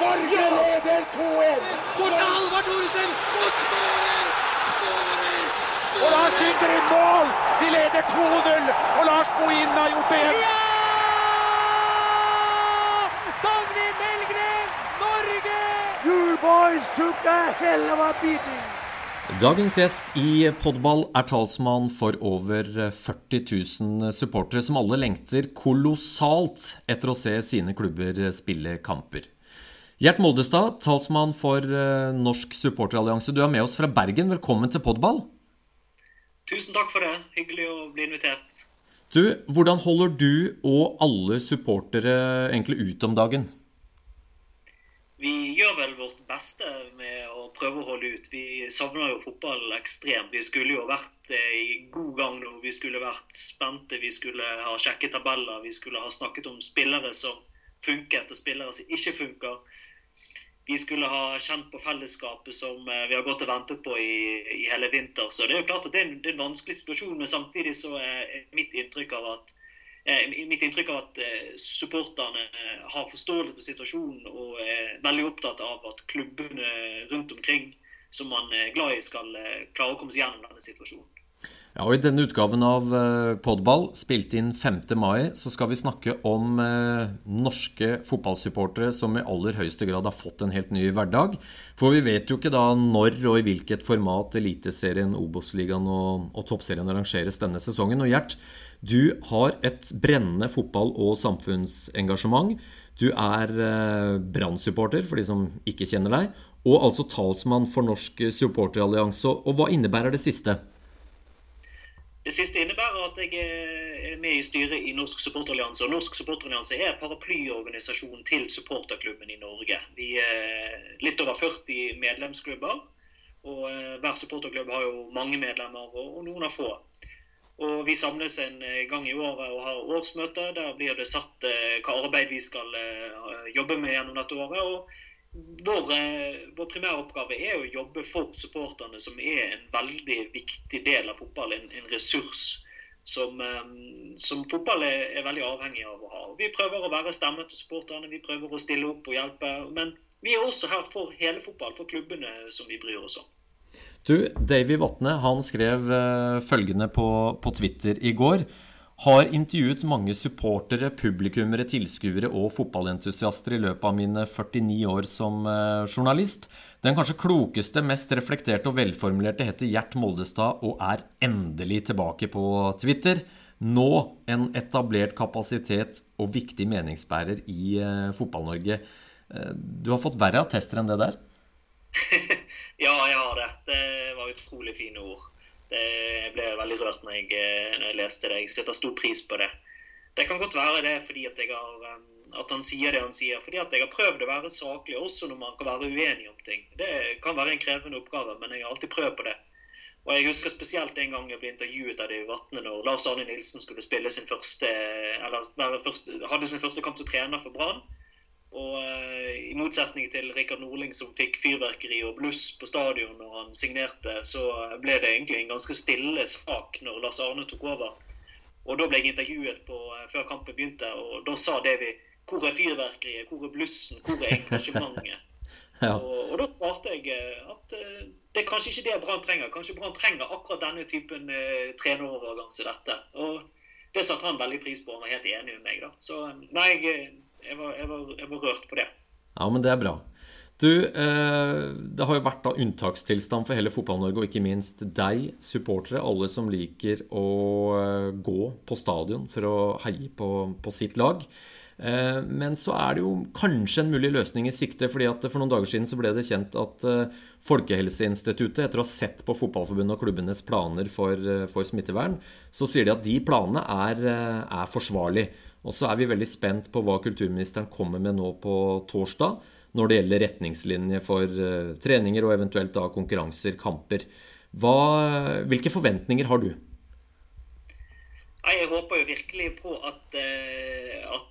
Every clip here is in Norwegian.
Norge leder 2-1! Bort til Halvard Thoresen og skårer! Og Lars skyter i mål! Vi leder 2-0, og Lars Bohinen har gjort det igjen! Dagny Melgren, Norge! You boys took a hell of a beating! Dagens gjest i Podball er talsmann for over 40 000 supportere som alle lengter kolossalt etter å se sine klubber spille kamper. Gjert Moldestad, talsmann for eh, Norsk supporterallianse. Du er med oss fra Bergen. Velkommen til Podball. Tusen takk for det. Hyggelig å bli invitert. Du, hvordan holder du og alle supportere egentlig ut om dagen? Vi gjør vel vårt beste med å prøve å holde ut. Vi savner jo fotball ekstremt. Vi skulle jo vært eh, i god gang nå. Vi skulle vært spente, vi skulle ha sjekket tabeller. Vi skulle ha snakket om spillere som funket og spillere som ikke funker. Vi skulle ha kjent på fellesskapet som eh, vi har gått og ventet på i, i hele vinter. Så det er jo klart at det er en, det er en vanskelig situasjon, men samtidig så er mitt inntrykk av at mitt inntrykk av at eh, supporterne eh, har forståelse for situasjonen og er veldig opptatt av at klubbene rundt omkring som man er glad i, skal klare å komme seg gjennom denne situasjonen. Ja, og I denne utgaven av Podball, spilt inn 5. mai, så skal vi snakke om norske fotballsupportere som i aller høyeste grad har fått en helt ny hverdag. For vi vet jo ikke da når og i hvilket format Eliteserien, Obos-ligaen og, og Toppserien arrangeres denne sesongen. Og Gjert, du har et brennende fotball- og samfunnsengasjement. Du er eh, Brann-supporter, for de som ikke kjenner deg, og altså talsmann for Norsk supporterallianse. Og hva innebærer det siste? Det siste innebærer at jeg er med i styret i Norsk supporterallianse. Og Norsk supporterallianse er paraplyorganisasjonen til supporterklubben i Norge. Vi er litt over 40 medlemsklubber. Og eh, hver supporterklubb har jo mange medlemmer, og noen har få. Og Vi samles en eh, gang i året og har årsmøte. Der blir det satt eh, hva arbeid vi skal eh, jobbe med gjennom dette året. og vår, vår primære oppgave er å jobbe for supporterne, som er en veldig viktig del av fotball. En, en ressurs som, som fotball er, er, veldig avhengig av å ha. Vi prøver å være stemme til supporterne, vi prøver å stille opp og hjelpe. Men vi er også her for hele fotball, for klubbene som vi bryr oss om. Du, Davy Vatne han skrev uh, følgende på, på, Twitter i går. Har intervjuet mange supportere, publikummere, tilskuere og fotballentusiaster i løpet av mine 49 år som uh, journalist. Den kanskje klokeste, mest reflekterte og velformulerte heter Gjert Moldestad og er endelig tilbake på Twitter. Nå en etablert kapasitet og viktig meningsbærer i uh, Fotball-Norge. du har fått verre attester enn det der? ja, jeg har det. Det var utrolig fine ord. Det, ble veldig rørt når jeg, eh, når jeg, leste det. Jeg setter stor pris på det. Det kan godt være det fordi at, har, eh, at, han sier det han sier. Fordi at jeg har prøvd å være saklig også når man kan være uenig om ting. Det kan være en krevende oppgave, men jeg har alltid prøvd på det. Og jeg husker spesielt en gang jeg ble intervjuet av de Vatne når Lars Arne Nilsen skulle spille sin første, eller første, hadde sin første kamp som trener for Brann. Og eh, I motsetning til Rikard Norling, som fikk fyrverkeri og bluss på stadion når han signerte, så ble det egentlig en ganske stille sak når Lars Arne tok over. Og Da ble jeg intervjuet på, eh, før kampen begynte, og da sa Davy hvor er fyrverkeriet, hvor er blussen, hvor er engasjementet? ja. og, og, da svarte jeg at at det er kanskje ikke det Brann trenger. Kanskje Brann trenger akkurat denne typen trenerovergang som dette. Og Det satte han veldig pris på, han var helt enig med meg. da. Så nei, jeg jeg var, jeg, var, jeg var, rørt på det. Ja, men det er bra. Du, eh, det har jo vært da unntakstilstand for hele Fotball-Norge, og ikke minst deg, supportere. Alle som liker å eh, gå på stadion for å heie på, på sitt lag. Eh, men så er det jo kanskje en mulig løsning i sikte. fordi at For noen dager siden så ble det kjent at eh, Folkehelseinstituttet, etter å ha sett på Fotballforbundet og klubbenes planer for, eh, for smittevern, så sier de at de planene er, er forsvarlige. Og så er vi veldig spent på hva kulturministeren kommer med nå på torsdag når det gjelder retningslinjer for treninger og eventuelt da konkurranser, kamper. Hva, hvilke forventninger har du? Jeg håper jo virkelig på at,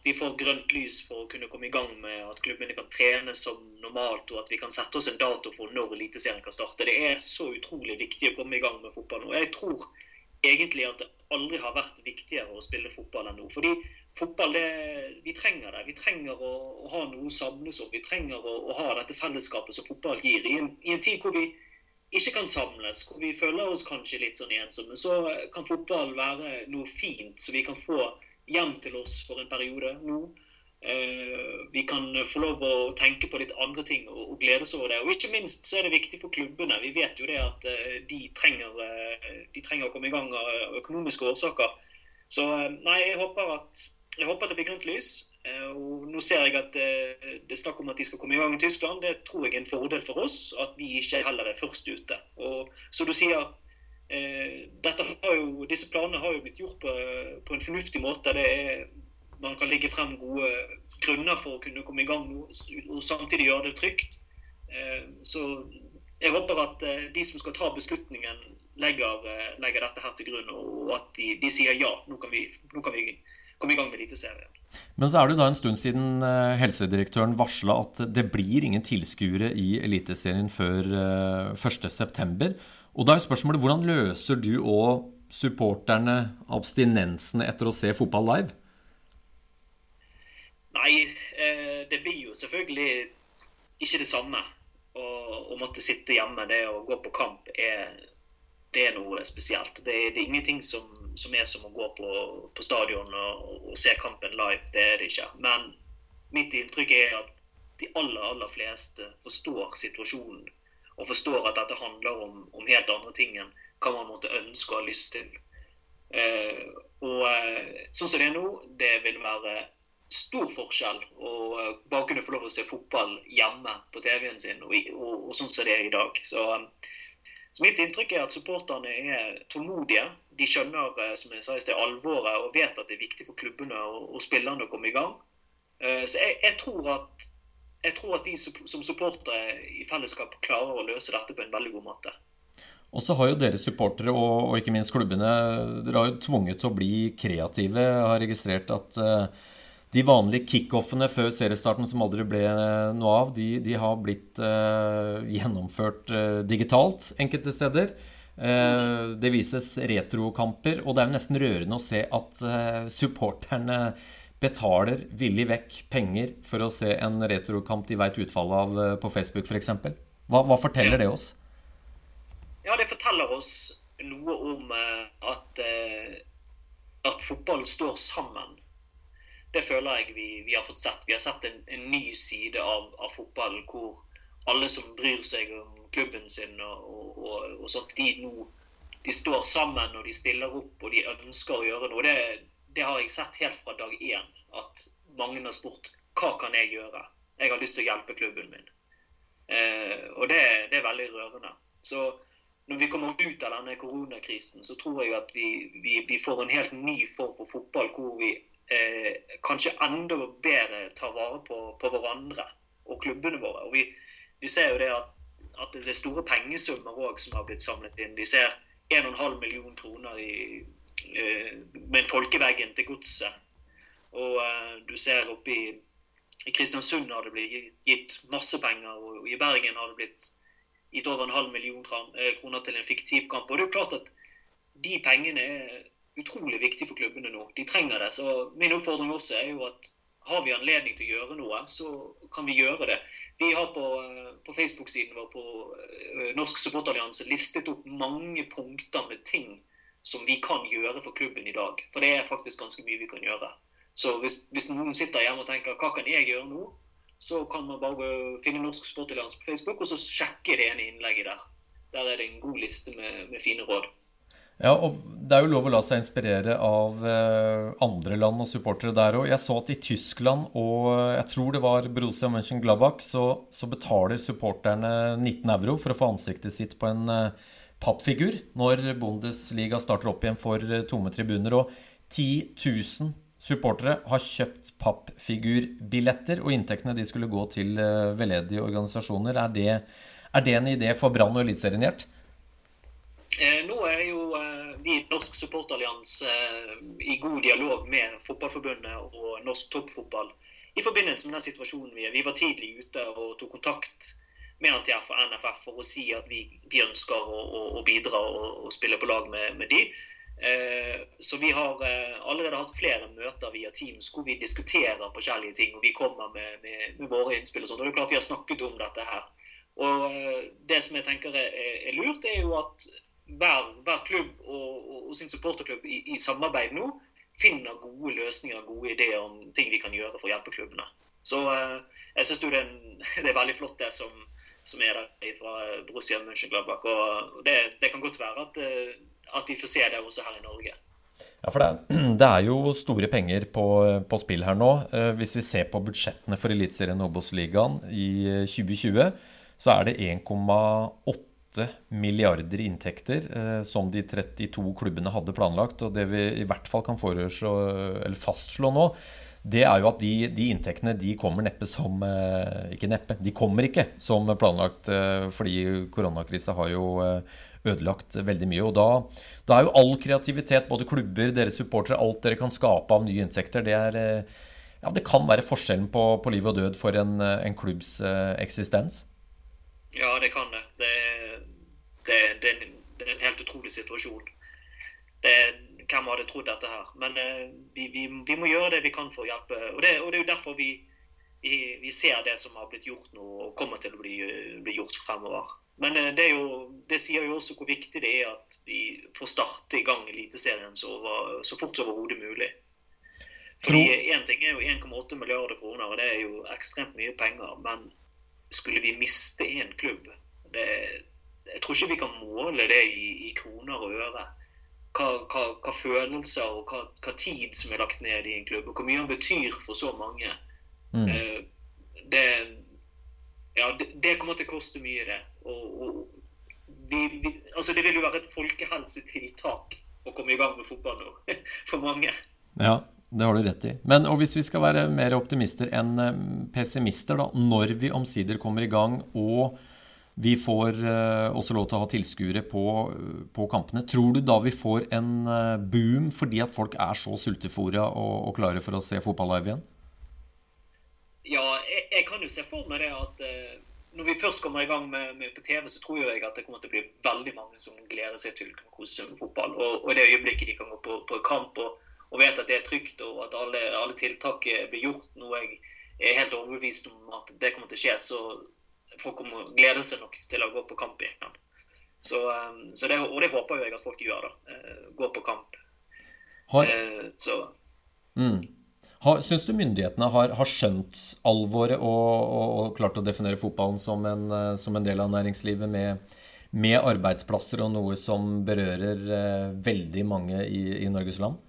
vi får grønt lys for å kunne komme i gang med at klubbene kan trene som normalt, og at vi kan sette oss en dato for når Eliteserien kan starte. Det er så utrolig viktig å komme i gang med fotball nå. Jeg tror egentlig at det aldri har vært viktigere å spille fotball enn nå. Fordi fotball, det, vi trenger det. Vi trenger å, å ha noe å samles om. Vi trenger å, å, ha dette fellesskapet som fotball gir. I en, I en, tid hvor vi ikke kan samles, hvor vi føler oss kanskje litt sånn ensomme, så kan fotball være noe fint som vi kan få hjem til oss for en periode nå. Eh, vi kan få lov å tenke på litt andre ting og, glede oss over det. Og ikke minst så er det viktig for klubbene. Vi vet jo det at eh, de trenger, eh, de trenger å komme i gang av økonomiske årsaker. Så nei, jeg håper at, jeg håper at det blir grønt lys. Og nå ser jeg at det er snakk om at de skal komme i gang i Tyskland. Det tror jeg er en fordel for oss, at vi ikke heller er først ute. Og så du sier, jo, disse planene har jo blitt gjort på, på en fornuftig måte. Er man kan legge frem gode grunner for å kunne komme i gang nå, og samtidig gjøre det trygt. Eh, så jeg håper at eh, de som skal ta beslutningen, legger, eh, legger dette her til grunn, og at de, de sier ja, nå kan, vi, nå kan vi komme i gang med Eliteserien. Men så er det da en stund siden helsedirektøren varsla at det blir ingen tilskuere i Eliteserien før 1.9. Og da er spørsmålet hvordan løser du og supporterne abstinensene etter å se fotball live? Nei, eh, det blir jo selvfølgelig ikke det samme. Å, måtte sitte hjemme, det å gå på kamp, er, det er noe spesielt. Det, det er ingenting som, som, er som å gå på, på stadion og, og, se kampen live. Det er det ikke. Men mitt inntrykk er at de aller, aller fleste forstår situasjonen. Og forstår at dette handler om, om helt andre ting enn hva man måtte ønske og ha lyst til. Eh, og eh, sånn som det er nå, det vil være stor forskjell å eh, bare kunne få lov å se fotball hjemme på TV-en sin, og, og, og, sånn som det er i dag. Så, eh, så, mitt inntrykk er at supporterne er tålmodige. De skjønner som jeg sa i sted, alvoret og vet at det er viktig for klubbene og, og spillerne å komme i gang. Så jeg, jeg, tror at, jeg tror at de som supportere i fellesskap klarer å løse dette på en veldig god måte. Og så har jo dere supportere og, og, ikke minst klubbene dere har jo tvunget til å bli kreative. Jeg har registrert at uh, de vanlige kickoffene før seriestarten som aldri ble noe av, de, de har blitt uh, gjennomført uh, digitalt enkelte steder. Det vises retrokamper, og det er jo nesten rørende å se at supporterne betaler villig vekk penger for å se en retrokamp de veit utfallet av på Facebook f.eks. Hva, hva forteller det oss? Ja, det forteller oss noe om at, at fotballen står sammen det føler jeg vi, vi, har fått sett. Vi har sett en, en ny side av, av, fotballen hvor alle som bryr seg om klubben sin og, og, og sånt, de nå de står sammen og de stiller opp og de ønsker å gjøre noe. Det, det har jeg sett helt fra dag én. At mange har spurt hva kan jeg gjøre? Jeg har lyst til å hjelpe klubben min. Eh, og det, det, er veldig rørende. Så når vi kommer ut av denne koronakrisen, så tror jeg at vi, vi, vi får en helt ny form for fotball hvor vi eh, kanskje enda bedre tar vare på, på, hverandre og klubbene våre. Og vi, vi ser jo det at, at, det er store pengesummer òg som har blitt samlet inn. Vi ser 1,5 million kroner i, eh, en folkeveggen til godset. Og eh, du ser oppe i, i Kristiansund har det blitt gitt masse penger, og i Bergen har det blitt gitt over en halv million eh, kroner til en fiktiv kamp. Og det er klart at de pengene er utrolig viktige for klubbene nå. De trenger det. Så min oppfordring også er jo at har vi anledning til å gjøre noe, så kan vi gjøre det. Vi har på, på Facebook-siden vår på Norsk supporterallianse listet opp mange punkter med ting som vi kan gjøre for klubben i dag. For det er faktisk ganske mye vi kan gjøre. Så hvis, hvis noen sitter hjemme og tenker hva kan jeg gjøre nå, så kan man bare finne Norsk supporterallianse på Facebook og så sjekke det ene innlegget der. Der er det en god liste med, med fine råd. Ja, og Det er jo lov å la seg inspirere av eh, andre land og supportere der òg. Jeg så at i Tyskland og jeg tror det var Borussia Mönchengladbach, så, så betaler supporterne 19 euro for å få ansiktet sitt på en eh, pappfigur når Bundesliga starter opp igjen for eh, tomme tribuner. Og 10 000 supportere har kjøpt pappfigurbilletter, og inntektene de skulle gå til veldedige organisasjoner. Er det, er det en idé for Brann og Eliteserien, Gjert? Eh, nå er jo eh, vi i Norsk supporterallianse eh, i god dialog med Fotballforbundet og norsk toppfotball i forbindelse med den situasjonen vi er. Vi var tidlig ute og tok kontakt med til NFF for å si at vi, vi ønsker å, å, å bidra og, og, spille på lag med, med de. Så vi har allerede hatt flere møter via Teams hvor vi diskuterer forskjellige ting. Og vi kommer med, med, med våre innspill og sånt. Og det er klart vi har snakket om dette her. Og det som jeg tenker er, er lurt, er jo at hver, hver klubb og, og, og, sin supporterklubb i, i samarbeid nå finner gode løsninger, gode ideer om ting vi kan gjøre for å hjelpe klubbene. Så eh, jeg syns det, det, er veldig flott det som, som er der fra Borussia Mönchengladbach. Og det, det, kan godt være at, eh, at, vi får se det også her i Norge. Ja, for det det er jo store penger på, på, spill her nå. Eh, hvis vi ser på budsjettene for Eliteserien Obos-ligaen i 2020, så er det 1,8 milliarder inntekter eh, som de 32 klubbene hadde planlagt. Og det vi i hvert fall kan fastslå nå, det er jo at de, de inntektene de kommer neppe som eh, Ikke neppe, de kommer ikke som planlagt, eh, fordi koronakrisa har jo eh, ødelagt veldig mye. Og da, da, er jo all kreativitet, både klubber, dere supportere, alt dere kan skape av nye inntekter, det er ja, det kan være forskjellen på, på liv og død for en, en klubbs eksistens. Ja, det kan det. Det, det, det, det er en helt utrolig situasjon. Det, hvem hadde trodd dette her? Men eh, vi, vi, vi, må gjøre det vi kan for å hjelpe. Og det, og det er jo derfor vi, vi, ser det som har blitt gjort nå, og kommer til å bli, bli gjort fremover. Men eh, det, jo, det, sier jo også hvor viktig det er at vi får starte i gang Eliteserien så, så fort som overhodet mulig. Fordi Én ting er jo 1,8 milliarder kroner, og det er jo ekstremt mye penger. Men skulle vi miste én klubb det, Jeg tror ikke vi kan måle det i, i kroner og øre hva, hva, hva følelser og hva, hva, tid som er lagt ned i en klubb, og hvor mye han betyr for så mange. Mm. Eh, det, ja, det, det, kommer til å koste mye, det. Og, og vi, vi, altså det vil jo være et folkehelsetiltak å komme i gang med fotball nå, for mange. Ja, det har du rett i. Men og hvis vi skal være mer optimister enn eh, pessimister, da, når vi omsider kommer i gang og vi får uh, også lov til å ha tilskuere på, på, kampene. Tror du da vi får en uh, boom fordi at folk er så sultefòra og, og, klare for å se fotball live igjen? Ja, jeg, jeg, kan jo se for meg det at uh, når vi først kommer i gang med, med, på TV, så tror jeg at det kommer til å bli veldig mange som gleder seg til å kose seg med fotball. Og, og det øyeblikket de kan gå på, på kamp og, og, vet at det er trygt og at alle, alle tiltak blir gjort, noe jeg er helt overbevist om at det kommer til å skje, så folk kommer glede seg nok til å gå på kamp igjen. Så, um, så det, og det håper jeg at folk gjør. da, uh, Går på kamp. Har, uh, så. Mm. Syns du myndighetene har, har skjønt alvoret og, og, og, klart å definere fotballen som en, uh, som en del av næringslivet med, med, arbeidsplasser og noe som berører veldig mange i, i Norges land?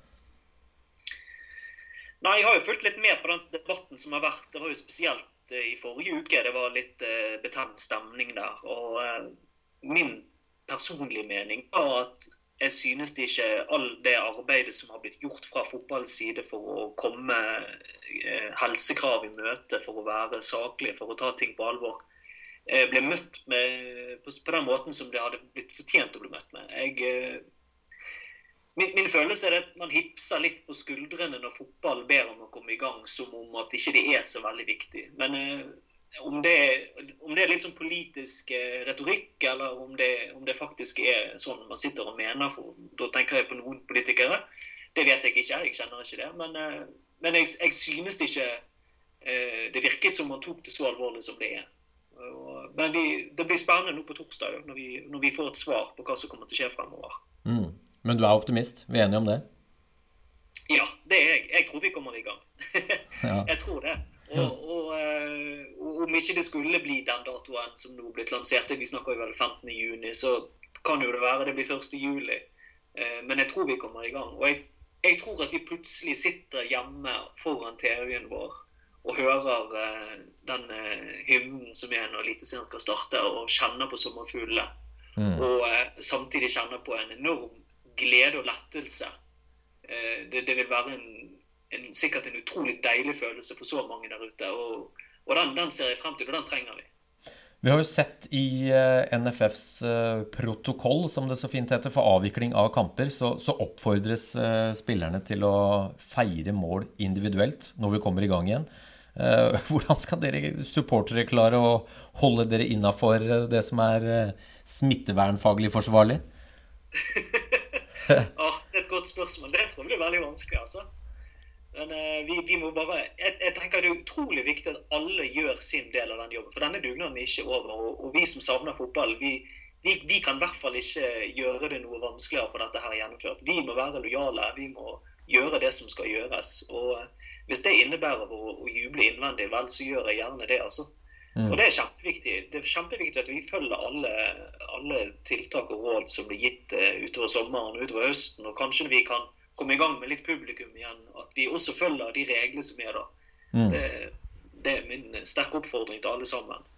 Nei, Jeg har jo fulgt litt med på den debatten som har vært. Det var jo spesielt Eh, i forrige uke. Det var litt eh, betent stemning der. Og eh, min personlige mening var at jeg synes det ikke all det arbeidet som har blitt gjort fra fotballens side for å komme helsekrav i møte, for å være saklig, for å ta ting på alvor, ble møtt med, på den måten som det hadde blitt fortjent å bli møtt med. Jeg Min, min, følelse er at man hipser litt på skuldrene når fotball ber om å komme i gang, som om at ikke det er så veldig viktig. Men eh, om, det, om, det, er litt sånn politisk eh, retorikk, eller om det, om det, faktisk er sånn man sitter og mener, for da tenker jeg på noen politikere, det vet jeg ikke. Jeg kjenner ikke det. Men, eh, men jeg, jeg, synes ikke eh, det virket som man tok det så alvorlig som det er. Men vi, det blir spennende nå på torsdag, når vi, når vi, får et svar på hva som kommer til å skje fremover. Mm. Men du er optimist? Vi er enige om det? Ja, det er jeg. Jeg tror vi kommer i gang. Jeg tror det. Og, og, eh, og, om ikke det skulle bli den datoen som nå blitt lansert, vi snakker jo vel 15.6, så kan jo det være det blir 1.7. Eh, men jeg tror vi kommer i gang. Og jeg, jeg tror at vi plutselig sitter hjemme foran TV-en vår og hører uh, den hymnen som er når Eliteserien skal starte, og kjenner på sommerfuglene. Mm. Og samtidig kjenner på en enorm glede og lettelse. Eh, det, det vil være en, en, sikkert en utrolig deilig følelse for så mange der ute. Og, og den, den, ser jeg frem til, og den trenger vi. Vi har jo sett i eh, NFFs eh, protokoll, som det så fint heter, for avvikling av kamper, så, så oppfordres spillerne til å feire mål individuelt når vi kommer i gang igjen. Hvordan skal dere supportere klare å holde dere innafor det som er smittevernfaglig forsvarlig? ja, det er et godt spørsmål. Det tror jeg blir veldig vanskelig. altså. Men uh, vi, vi, må bare jeg, jeg, tenker Det er utrolig viktig at alle gjør sin del av den jobben. For denne dugnaden er ikke over. Og, og vi som savner fotball, vi, vi, vi, kan i hvert fall ikke gjøre det noe vanskeligere for dette her gjennomført. Vi må være lojale. Vi må gjøre det som skal gjøres. Og uh, hvis det innebærer å, å, juble innvendig, vel, så gjør jeg gjerne det. altså. Mm. Og Det er kjempeviktig Det er kjempeviktig at vi følger alle, alle tiltak og råd som blir gitt uh, utover sommeren og utover høsten. Og kanskje vi kan komme i gang med litt publikum igjen. At vi også følger de reglene som er da. Mm. Det, det, er min sterke oppfordring til alle sammen.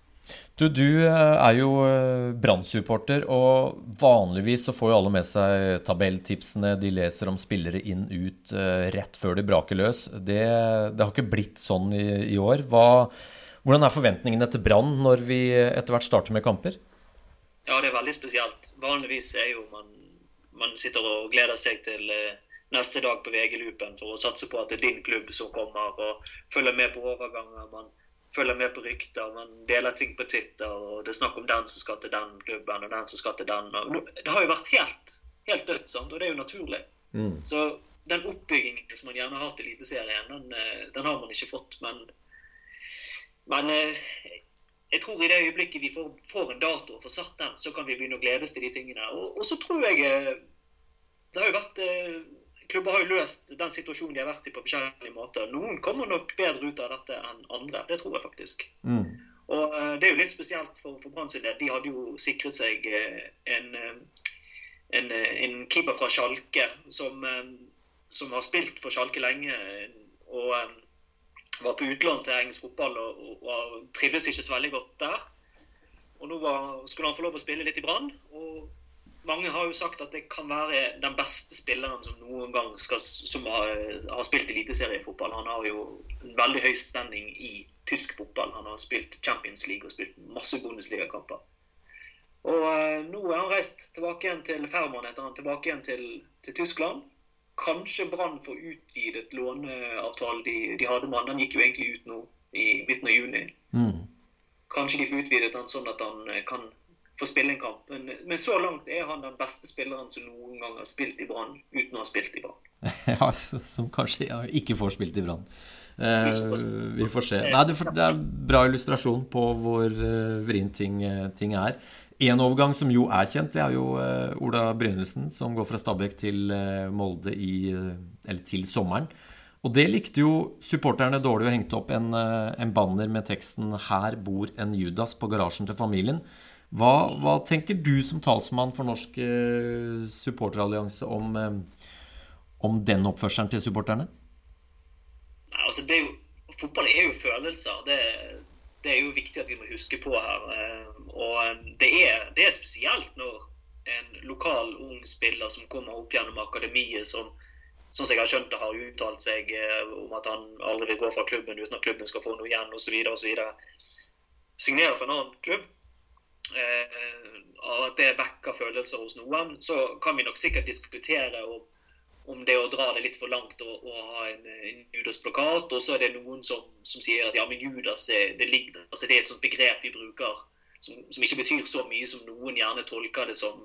Du, du eh, er jo eh, Brann-supporter, og vanligvis så får jo alle med seg tabelltipsene. De leser om spillere inn ut rett før de braker løs. Det, det har ikke blitt sånn i, i år. Hva, hvordan er forventningene til Brann når vi etter hvert starter med kamper? Ja, det er veldig spesielt. Vanligvis er jo man, man sitter og gleder seg til uh, neste dag på VG-loopen for å satse på at det er din klubb som kommer, og følger med på overganger. Man følger med på rykter, man deler ting på Twitter, og det er snakk om den som skal til den klubben, og den som skal til den. det har jo vært helt, helt dødt, sant? og det er jo naturlig. Mm. Så den oppbyggingen som man gjerne har til Eliteserien, den, eh, den, har man ikke fått. Men, men eh, jeg tror i det øyeblikket vi får, får, en dato og får satt den, så kan vi begynne å gledes til de tingene. Og, og så tror jeg eh, Det har jo vært klubber har jo løst den situasjonen de har vært i på forskjellige måter. Noen kommer nok bedre ut av dette enn andre. Det tror jeg faktisk. Mm. Og Det er jo litt spesielt for, for Brann sin del. De hadde jo sikret seg en, en, en, keeper fra Sjalke som, som, har spilt for Sjalke lenge. og var på utlån til engelsk fotball og, og, og trivdes ikke så veldig godt der. Og Nå var, skulle han få lov å spille litt i Brann. og mange har jo sagt at det kan være den beste spilleren som noen gang skal, som har, har spilt eliteseriefotball. Han har jo en veldig høy standing i tysk fotball. Han har spilt Champions League og spilt masse Bundesliga-kamper. Og uh, Nå er han reist tilbake igjen til Ferman etter han tilbake igjen til, til Tyskland. Kanskje Brann får utvidet låneavtalen de, de, hadde med han. Den gikk jo egentlig ut nå i midten av juni. Mm. Kanskje de får utvidet han sånn at han eh, kan få spille en kamp. Men, men, så langt er han den beste spilleren som noen gang har spilt i Brann uten å ha spilt i Brann. ja, som kanskje ikke får spilt i Brann. Eh, vi får se. Nei, det, er bra illustrasjon på hvor uh, vrient ting, eh, ting, er. En overgang som jo er kjent, det er jo Ola Brynildsen, som går fra Stabæk til Molde i, eller til sommeren. Og det likte jo supporterne dårlig og hengte opp en, en banner med teksten 'Her bor en Judas' på garasjen til familien. Hva, hva, tenker du som talsmann for Norsk eh, supporterallianse om, eh, om, den oppførselen til supporterne? Altså, er jo, fotball er jo følelser. Det, det, er jo viktig at vi må huske på her. Eh, og det er, det er spesielt når en lokal ung spiller som kommer opp gjennom akademiet, som som jeg har skjønt det, har uttalt seg om at han aldri vil gå fra klubben uten at klubben skal få noe igjen osv., osv. Signerer for en annen klubb eh, at det vekker følelser hos noen, så kan vi nok sikkert diskutere om, om det å dra det litt for langt og, og ha en, en Judas-plakat. Og så er det noen som, som, sier at ja, men Judas er, det, altså det er et sånt begrep vi bruker som, som, ikke betyr så mye som noen gjerne tolker det som.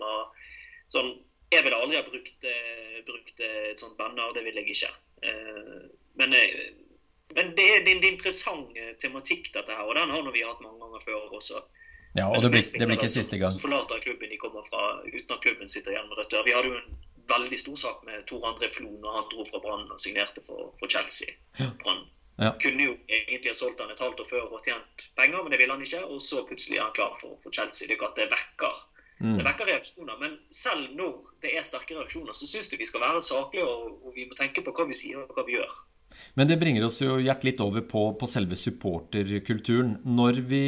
Sånn, jeg ville aldri ha brukt, uh, brukt et sånt banner, det vil jeg ikke. Uh, men, men det er en interessant tematikk, dette her, og den har vi hatt mange ganger før også. Ja, og det blir, det blir ikke siste gang. Som forlater klubben de kommer fra, uten at klubben sitter igjen med rødt Vi hadde jo en veldig stor sak med Tor André Flo når han dro fra Brann og signerte for, for Chelsea. Ja. Brann ja. kunne jo egentlig ha solgt han et halvt år før og tjent penger, men det ville han ikke. Og så plutselig er han klar for, for Chelsea. Det er ikke at det vekker mm. det vekker reaksjoner. Men selv når det er sterke reaksjoner, så syns jeg vi skal være saklige, og, og vi må tenke på hva vi sier og hva vi gjør. Men det bringer oss jo hjertelig litt over på, på selve supporterkulturen. Når vi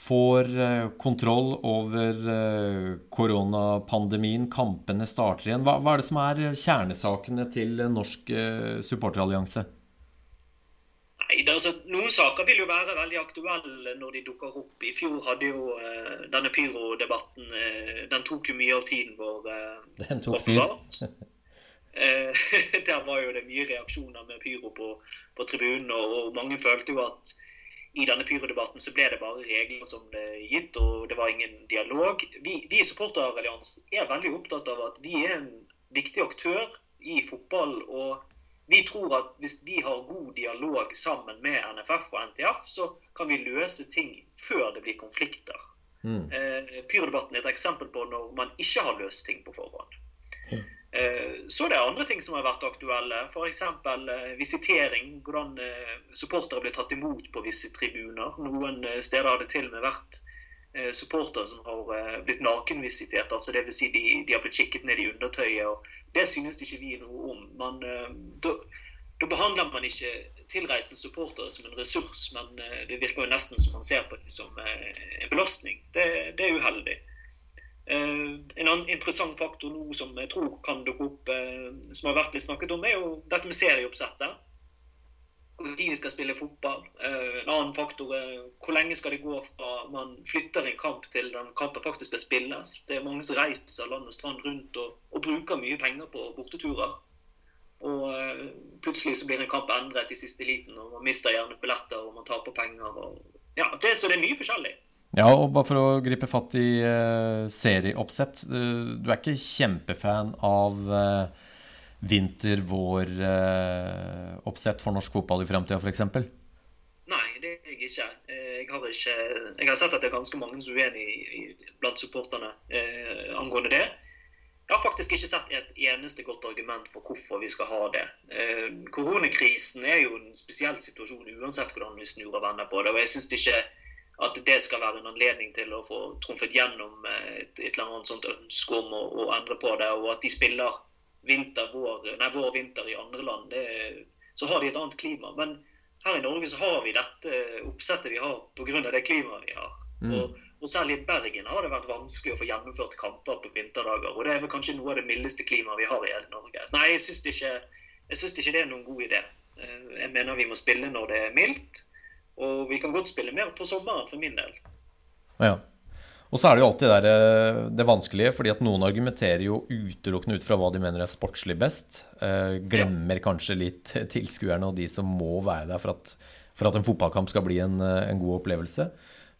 får eh, kontroll over eh, koronapandemien, kampene starter igjen. Hva, hva, er det som er kjernesakene til Norsk eh, supporterallianse? Altså, Noen saker vil jo være veldig aktuelle når de dukker opp. I fjor hadde jo uh, denne pyrodebatten uh, Den tok jo mye av tiden vår. Uh, den tok fyr. der var jo det mye reaksjoner med pyro på, på tribunen, og, og mange følte jo at i denne pyrodebatten så ble det bare regler som ble gitt, og det var ingen dialog. Vi, vi i Supporteralliansen er veldig opptatt av at vi er en viktig aktør i fotball. og vi tror at hvis vi har god dialog sammen med NFF og NTF, så kan vi løse ting før det blir konflikter. Mm. Eh, Pyrdebatten er et eksempel på når man ikke har løst ting på forhånd. Mm. Eh, så det er andre ting som har vært aktuelle. F.eks. Eh, visitering. Hvordan eh, supportere blir tatt imot på visse tribuner. Noen steder har det til og med vært supportere som har blitt nakenvisitert. altså Dvs. Si de, de har blitt kikket ned i undertøyet. og Det synes ikke vi noe om. Eh, da, da, behandler man ikke tilreisende supportere som en ressurs, men det virker jo nesten som man ser på dem som en belastning. Det, det er uheldig. En annen interessant faktor nå som jeg tror kan dukke opp, som har vært litt snakket om, er jo dette med serieoppsettet når vi skal spille fotball. Eh, en annen faktor er hvor lenge skal det gå fra man flytter en kamp til den kampen faktisk skal spilles. Det er mange som reiser land og strand rundt og, og bruker mye penger på borteturer. Og plutselig så blir en kamp endret i siste liten, og man mister gjerne billetter og man taper penger. Og, ja, det, så det er mye forskjellig. Ja, og bare for å gripe fatt i uh, serieoppsett. Du, du er ikke kjempefan av uh, vinter-vår-oppsett eh, for norsk fotball i framtida, f.eks.? Nei, det er jeg ikke. Jeg har, ikke. jeg har sett at det er ganske mange som er uenig blant supporterne angående det. Jeg har faktisk ikke sett et eneste godt argument for hvorfor vi skal ha det. Eh, koronakrisen er jo en spesiell situasjon uansett hvordan vi snur og vender på det. og jeg synes det ikke at det skal være en anledning til å få trumfet gjennom et, et eller annet sånt ønske om å, å endre på det, og at de spiller vinter, vår, nei, vår vinter i andre land, det, så har de et annet klima. Men her i Norge så har vi dette oppsettet vi har pga. det klimaet vi har. Mm. Og, og, særlig i Bergen har det vært vanskelig å få gjennomført kamper på vinterdager. Og det er vel kanskje noe av det mildeste klimaet vi har i hele Norge. Nei, jeg syns ikke, ikke, det er noen god idé. Eh, jeg mener vi må spille når det er mildt. Og vi kan godt spille mer på sommeren for min del. Ja. Og så er det jo alltid der, eh, det vanskelige, fordi at noen argumenterer jo utelukkende ut fra hva de mener er sportslig best. Eh, glemmer kanskje litt tilskuerne og de som må være der for at, for at en fotballkamp skal bli en, eh, en god opplevelse.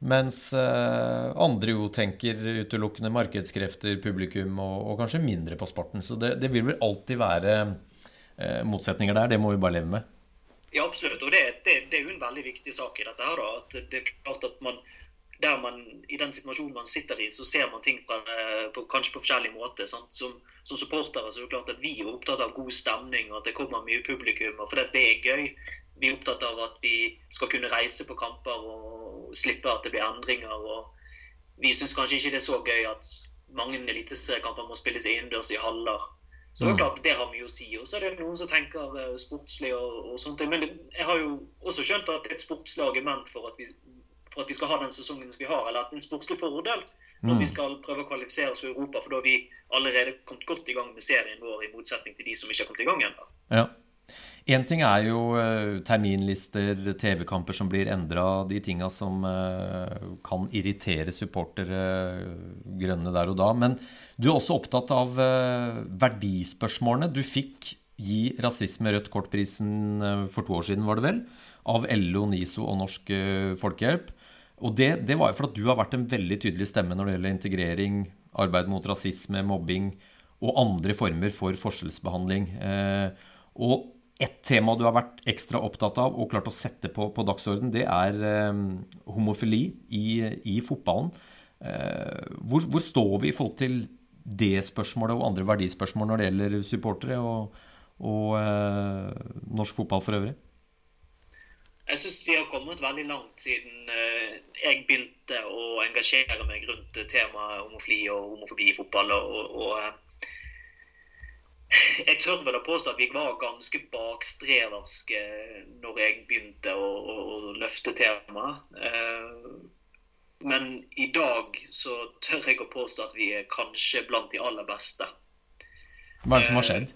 Mens eh, andre jo tenker utelukkende markedskrefter, publikum og, og kanskje mindre på sporten. Så det, det vil vel alltid være eh, motsetninger der. Det må vi bare leve med. Ja, absolutt. Og det, det, det er jo en veldig viktig sak i dette her. da, at det er klart at man der man, i den situasjonen man sitter i, så ser man ting fra, eh, på, kanskje på forskjellig måte. Som, som, supportere så er det klart at vi er opptatt av god stemning og at det kommer mye publikum. og For det er gøy. Vi er opptatt av at vi skal kunne reise på kamper og slippe at det blir endringer. og Vi syns kanskje ikke det er så gøy at mange eliteseriekamper må spilles innendørs i haller. Så det er mm. klart det har mye å si. Og så er det noen som tenker uh, sportslig og, og sånt. Men jeg har jo også skjønt at det er et sportslig argument for at vi for at vi skal ha den sesongen som vi har, eller at det er en sportslig fordel når mm. vi skal prøve å kvalifisere oss for Europa. For da har vi allerede kommet godt i gang med serien vår, i motsetning til de som ikke har kommet i gang ennå. Ja. Én ting er jo uh, terminlister, TV-kamper som blir endra, de tinga som uh, kan irritere supportere uh, grønne der og da. Men du er også opptatt av verdispørsmålene. Du fikk gi rasisme rødt kort-prisen for to år siden, var det vel? Av LO, NISO og Norsk Folkehjelp. Og det, det var jo fordi du har vært en veldig tydelig stemme når det gjelder integrering, arbeid mot rasisme, mobbing og andre former for forskjellsbehandling. Eh, og et tema du har vært ekstra opptatt av og klart å sette på, på dagsorden, det er eh, homofili i, i fotballen. Eh, hvor, hvor, står vi i forhold til det spørsmålet og andre verdispørsmål når det gjelder supportere og, og eh, norsk fotball for øvrig? Jeg syns vi har kommet veldig langt siden eh, jeg begynte å engasjere meg rundt temaet homofili og homofobi i fotball. og, og jeg tør vel å påstå at vi var ganske bakstreverske når jeg begynte å, å, å løfte temaet. Eh, men i dag så tør jeg å påstå at vi er kanskje blant de aller beste. Hva er det som har skjedd?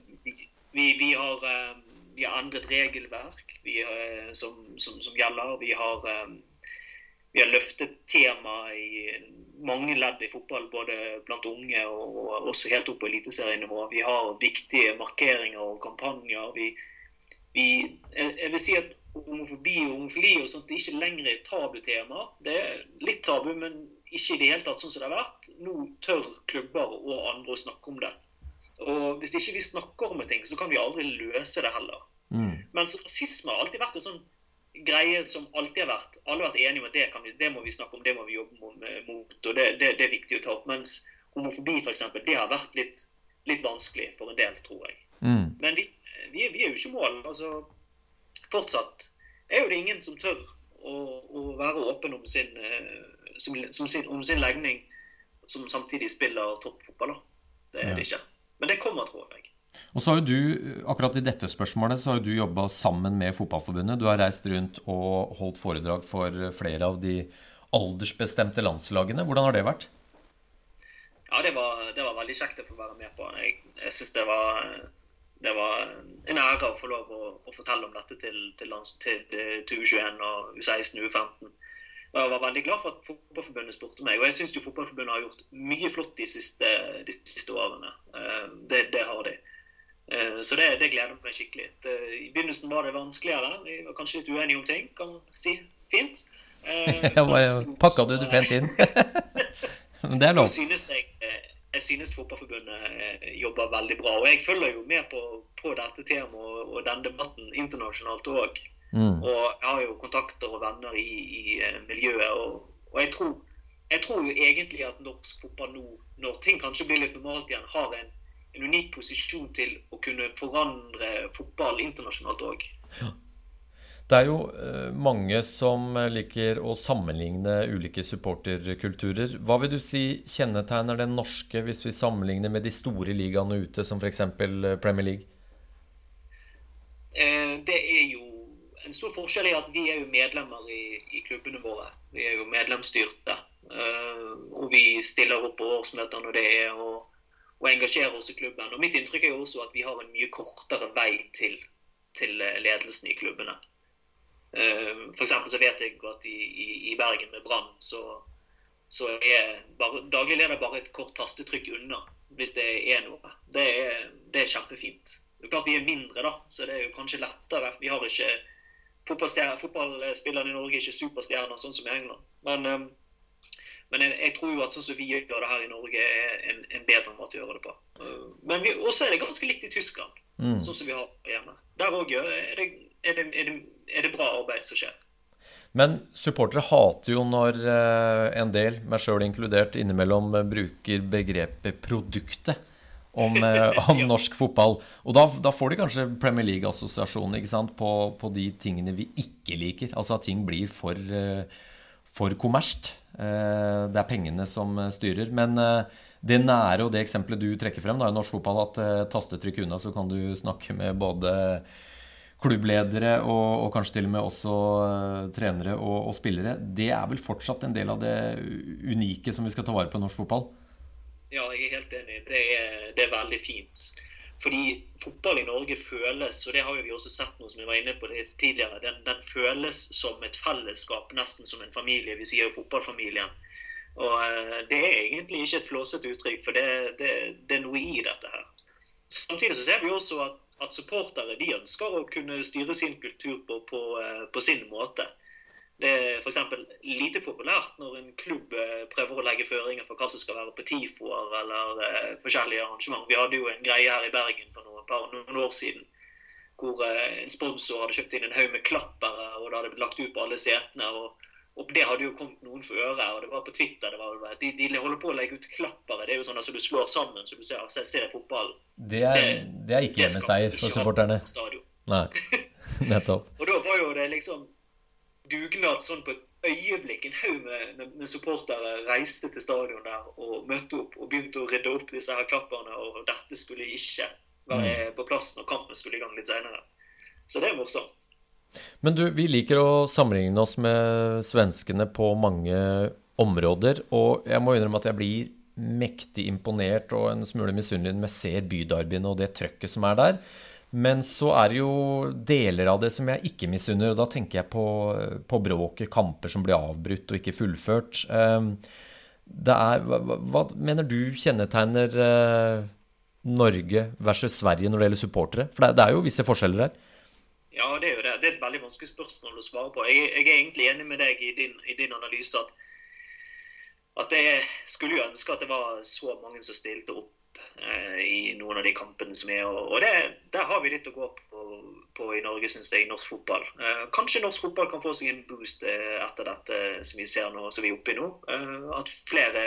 Vi, vi har vi har endret regelverk vi, som, som, som, gjelder. Vi har, eh, vi har løftet temaet i mange ledd i fotball, både blant unge og også helt opp på eliteserienivå. Vi har viktige markeringer og kampanjer. Vi, vi, jeg vil si at homofobi og homofili og sånt er ikke lenger et tabutema. Det er litt tabu, men ikke i det hele tatt sånn som det har vært. Nå tør klubber og andre å snakke om det. Og hvis ikke vi snakker om ting, så kan vi aldri løse det heller. Mm. Mens rasisme har alltid vært en sånn greie som alltid har vært Alle har vært enige om at det, vi, det, må vi snakke om, det må vi jobbe mot, og det, det, det er viktig å ta opp. Mens homofobi, f.eks., det har vært litt, litt, vanskelig for en del, tror jeg. Mm. Men vi, vi, vi, er jo ikke mål. Altså, fortsatt er jo det ingen som tør å, å være åpen om sin, eh, som, som sin, om sin legning, som samtidig spiller toppfotball. Det er ja. det ikke. Men det kommer, tror jeg. Og så har jo du, akkurat i dette spørsmålet, så har du jobba sammen med Fotballforbundet. Du har reist rundt og holdt foredrag for flere av de aldersbestemte landslagene. Hvordan har det vært? Ja, det var, det var veldig kjekt å få være med på. Jeg, jeg syns det, det, var en ære å få lov å, å fortelle om dette til, til, lands, til, til U21 og U16 og U15. Og jeg var veldig glad for at Fotballforbundet spurte meg. Og jeg syns Fotballforbundet har gjort mye flott de siste, de siste årene. Eh, det, det har de. Eh, så det, det, gleder meg skikkelig. I begynnelsen var det vanskeligere. Vi var kanskje litt uenige om ting, kan man si. Fint. Eh, jeg pakka du det pent inn. Men det er lov. Synes jeg, eh, jeg synes Fotballforbundet jobber veldig bra. Og jeg følger jo med på, på dette temaet og den debatten internasjonalt òg. Mm. Og jeg har jo kontakter og venner i, i miljøet. Og, og jeg, tror, jeg, tror, jo egentlig at norsk fotball nå, når ting kanskje blir litt normalt igjen, har en en unik posisjon til å kunne forandre fotball internasjonalt òg. Ja. Det er jo eh, mange som liker å sammenligne ulike supporterkulturer. Hva vil du si kjennetegner den norske hvis vi sammenligner med de store ligaene ute, som f.eks. Eh, Premier League? Eh, det er jo en stor forskjell i at vi er jo medlemmer i, i klubbene våre. Vi er jo medlemsstyrte. Og vi stiller opp på årsmøter når det er. og og engasjere oss i klubben. Og Mitt inntrykk er jo også at vi har en mye kortere vei til, til eh, ledelsen i klubbene. For F.eks. så vet jeg at i, i, i Bergen med Brann så, så, er bare, daglig leder bare et kort tastetrykk unna hvis det er noe. Det er, det er kjempefint. Det er klart Vi er mindre, da, så det er jo kanskje lettere. Vi har ikke Fotballspillerne i Norge er ikke superstjerner, sånn som i England. Men um, men jeg, jeg, tror jo at sånn som vi gjør det her i Norge, er en, en bedre måte å gjøre det på. Uh, men også er det ganske likt i Tyskland, mm. sånn som vi har hjemme. Der òg er, er, er, er, det bra arbeid som skjer. Men supportere hater jo når uh, en del, meg sjøl inkludert, innimellom uh, bruker begrepet 'produktet' om, om norsk fotball. Og da, da, får de kanskje Premier League-assosiasjonen på, på, de tingene vi ikke liker. Altså at ting blir for, for kommersielt. Eh, det er pengene som eh, styrer. Men eh, det nære og det eksempelet du trekker frem da, i norsk fotball, at tastetrykk unna, så kan du snakke med både klubbledere og, og kanskje til og med også trenere og, og, spillere. Det er vel fortsatt en del av det unike som vi skal ta vare på i norsk fotball? Ja, jeg er helt enig. Det er, det er veldig fint. Fordi fotball i Norge føles, og det har vi også sett noe som vi var inne på det tidligere, den, den, føles som et fellesskap, nesten som en familie. Vi sier jo fotballfamilien. Og eh, det er egentlig ikke et flåsete uttrykk, for det, det, det, er noe i dette her. Samtidig så ser vi også at, at supportere de ønsker å kunne styre sin kultur på, på, eh, på sin måte. Det er f.eks. lite populært når en klubb eh, prøver å legge føringer for hva som skal være på TIFO-er eller eh, forskjellige arrangement. Vi hadde jo en greie her i Bergen for noen, par, noen år siden hvor eh, en sponsor hadde kjøpt inn en haug med klappere, og det hadde blitt lagt ut på alle setene. og, og det hadde jo kommet noen for øre. og det var på Twitter, det var, de, de, holder på å legge ut klappere. Det er jo sånn at altså, du slår sammen så du ser, ser, ser fotball. Det det, det er ikke hjemmeseier for supporterne. Nei, nettopp. og da var jo det liksom dugnad sånn på et øyeblikk. En haug med, med, supportere reiste til stadion der og møtte opp og begynte å rydde opp disse her klapperne. Og dette skulle ikke være mm. på plass når kampen skulle i gang litt seinere. Så det er morsomt. Men du, vi liker å sammenligne oss med svenskene på mange områder. Og jeg må innrømme at jeg blir mektig imponert og en smule misunnelig når jeg ser bydarbyene og det trøkket som er der. Men så er det jo deler av det som jeg ikke misunner, og da tenker jeg på, på bråket, kamper som blir avbrutt og ikke fullført. Ehm, er, hva, hva mener du kjennetegner eh, Norge versus Sverige når det gjelder supportere? For det, det, er jo visse forskjeller her. Ja, det er jo det. Det er et veldig vanskelig spørsmål å svare på. Jeg, jeg er egentlig enig med deg i din, i din analyse at, at jeg skulle jo ønske at det var så mange som stilte opp eh, i noen av de kampene som er. Og, det, der har vi litt å gå på, på i Norge, syns jeg, norsk fotball. Eh, kanskje norsk fotball kan få seg en boost eh, etter dette som vi ser nå, som vi er oppe i nå. At flere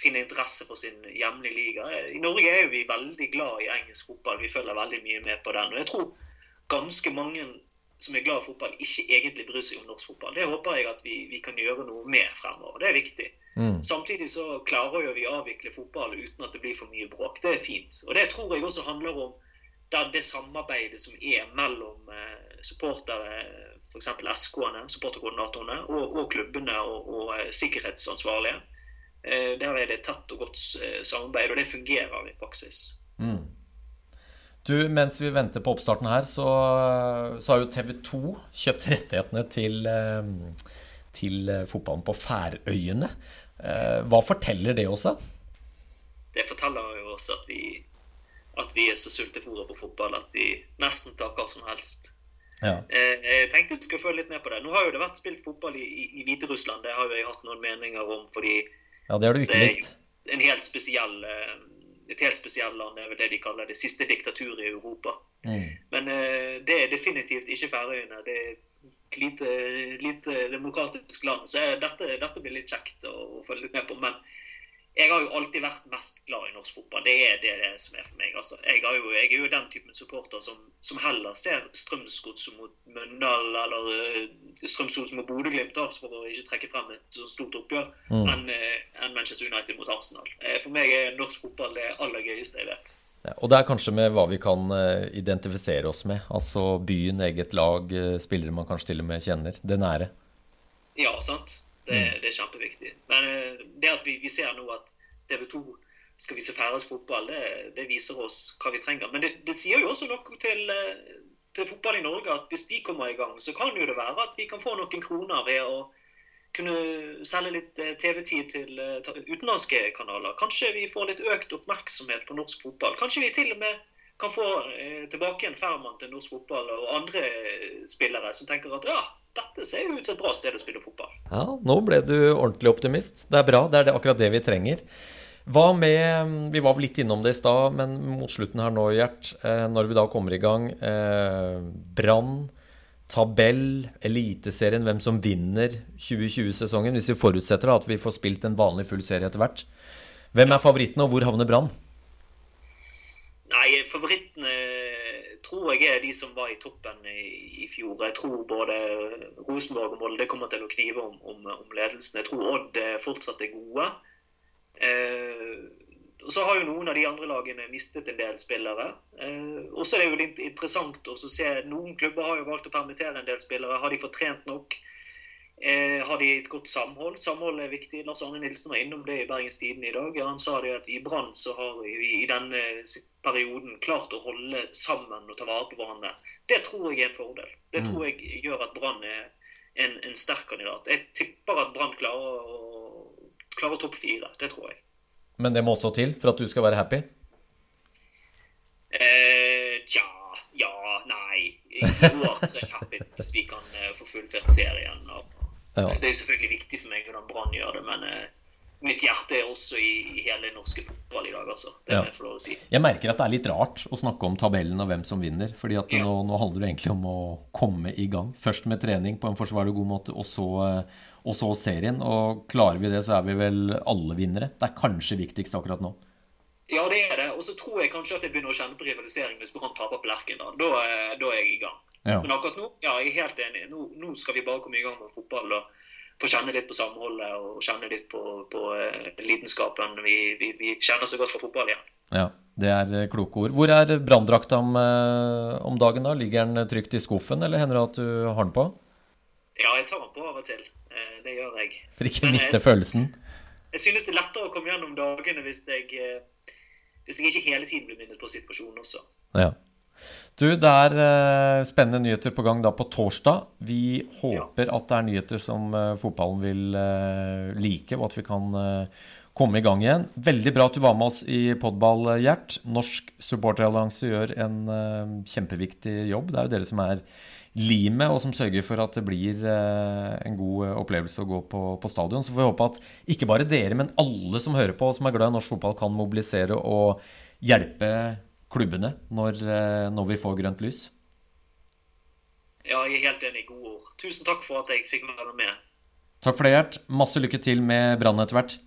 finner interesse for sin hjemlige liga. I Norge er vi veldig glad i engelsk fotball. Vi følger veldig mye med på den. Og jeg tror ganske mange som er glad i fotball, ikke egentlig bryr seg om norsk fotball. Det håper jeg at vi, vi kan gjøre noe med fremover. Det er viktig. Mm. Samtidig så klarer jo vi å avvikle fotball uten at det blir for mye bråk. Det er fint. Og det tror jeg også handler om det samarbeidet som er mellom eh, supportere, f.eks. SK-ene, supporterkoordinatorene, og, og, klubbene og, og eh, sikkerhetsansvarlige. Eh, der er det tett og godt samarbeid, og det fungerer i praksis. Mm. Du, Mens vi venter på oppstarten her, så, så har jo TV 2 kjøpt rettighetene til, eh, til fotballen på Færøyene. Eh, hva forteller det også? Det forteller jo også at vi, at vi er så sultefòra på fotball at vi nesten tar hva som helst. Ja. Eh, jeg tenkte jeg skulle følge litt med på det. Nå har jo det vært spilt fotball i, i, Hviterussland. Det har jo jeg hatt noen meninger om fordi Ja, det har du ikke likt. En helt spesiell et helt spesielt land. Det er vel det de kaller det siste diktaturet i Europa. Mm. Men uh, det er definitivt ikke Færøyene. Det er lite, lite demokratisk land. Så dette, dette, blir litt kjekt å, å følge litt med på. Men jeg har jo alltid vært mest glad i norsk fotball. Det er det, det som er for meg. Altså, jeg, jo, jeg, er jo den typen supporter som, som heller ser Strømsgodset mot Møndal eller uh, Strømsgodset mot Bodø-Glimt, for å ikke trekke frem et så stort oppgjør, mm. enn uh, en Manchester United mot Arsenal. Uh, for meg er norsk fotball det aller gøyeste jeg vet. Og det er kanskje med hva vi kan identifisere oss med. Altså byen, eget lag, spillere man kanskje til og med kjenner. Det nære. Ja, sant. Det, mm. det er kjempeviktig. Men eh, det at vi, vi ser nå at TV 2 skal vise færøysk fotball, det, det, viser oss hva vi trenger. Men det, det sier jo også noe til, eh, til, fotball i Norge at hvis de kommer i gang, så kan jo det være at vi kan få noen kroner ved å kunne selge litt eh, TV-tid til utenlandske kanaler. Kanskje vi får litt økt oppmerksomhet på norsk fotball. Kanskje vi til og med kan få tilbake en Ferman til norsk fotball og andre spillere som tenker at ja, dette ser jo ut som et bra sted å spille fotball. Ja, nå ble du ordentlig optimist. Det er bra. Det er akkurat det vi trenger. Hva med Vi var litt innom det i stad, men mot slutten her nå, Gjert. Eh, når vi da kommer i gang. Eh, Brann, tabell, Eliteserien, hvem som vinner 2020-sesongen. Hvis vi forutsetter at vi får spilt en vanlig full serie etter hvert. Hvem er favorittene, og hvor havner Brann? Nei, favorittene tror jeg er de som var i toppen i, i fjor. Jeg tror både Rosenborg og Molde kommer til å knive om, om, om ledelsen. Jeg tror Odd fortsatt er gode. Eh, så har jo noen av de andre lagene mistet en del spillere. Eh, og så er det jo litt interessant å se Noen klubber har jo valgt å permittere en del spillere. Har de fått trent nok? Eh, har de et godt samhold? Samhold er viktig. Lars Arne Nilsen var innom det i Bergens Tidende i dag. Han sa det at i Brann så har vi i denne perioden klart å holde sammen og ta vare på hverandre. Det tror jeg er en fordel. Det tror jeg gjør at Brann er en, en, sterk kandidat. Jeg tipper at Brann klarer klarer topp fire. Det tror jeg. Men det må også til for at du skal være happy? Eh, tja, ja, nei. Jo, altså, jeg er happy hvis vi kan uh, få fullført serien. og ja. Det er jo selvfølgelig viktig for meg hvordan Brann gjør det, men uh, mitt hjerte er også i, i hele norske fotball i dag. altså. Det ja. må jeg få lov å si. Jeg merker at det er litt rart å snakke om tabellen og hvem som vinner. fordi at ja. nå, nå, handler det egentlig om å komme i gang. Først med trening på en forsvarlig god måte, og så, eh, og så serien. Og klarer vi det, så er vi vel alle vinnere. Det er kanskje viktigst akkurat nå. Ja, det er det. Og så tror jeg kanskje at jeg begynner å kjenne på rivalisering hvis Brann taper på Lerken. Da. Da, da er jeg i gang. Ja. Men akkurat nå ja, jeg er helt enig. Nå, nå, skal vi bare komme i gang med fotball og få kjenne litt på samholdet og kjenne litt på, på uh, lidenskapen. Vi, vi, vi, kjenner så godt for fotball igjen. Ja, det er eh, kloke ord. Hvor er branndrakta om, om, dagen? da? Ligger den trygt i skuffen, eller hender det at du har den på? Ja, jeg tar den på av og til. Uh, det gjør jeg. For ikke å miste jeg, følelsen? Jeg synes det er lettere å komme gjennom dagene hvis jeg, hvis jeg ikke hele tiden blir minnet på situasjonen også. Ja. Du, det er spennende nyheter på gang da på torsdag. Vi håper ja. at det er nyheter som fotballen vil like, og at vi kan komme i gang igjen. Veldig bra at du var med oss i Podball, Gjert. Norsk supporterallianse gjør en kjempeviktig jobb. Det er jo dere som er limet, og som sørger for at det blir en god opplevelse å gå på, på stadion. Så får vi håpe at ikke bare dere, men alle som hører på og som er glad i norsk fotball, kan mobilisere og hjelpe klubbene når, når vi får grønt lys. Ja, jeg er helt enig. Gode ord. Tusen takk for at jeg fikk være med. Takk for det, Gjert. Masse lykke til med Brann etter hvert.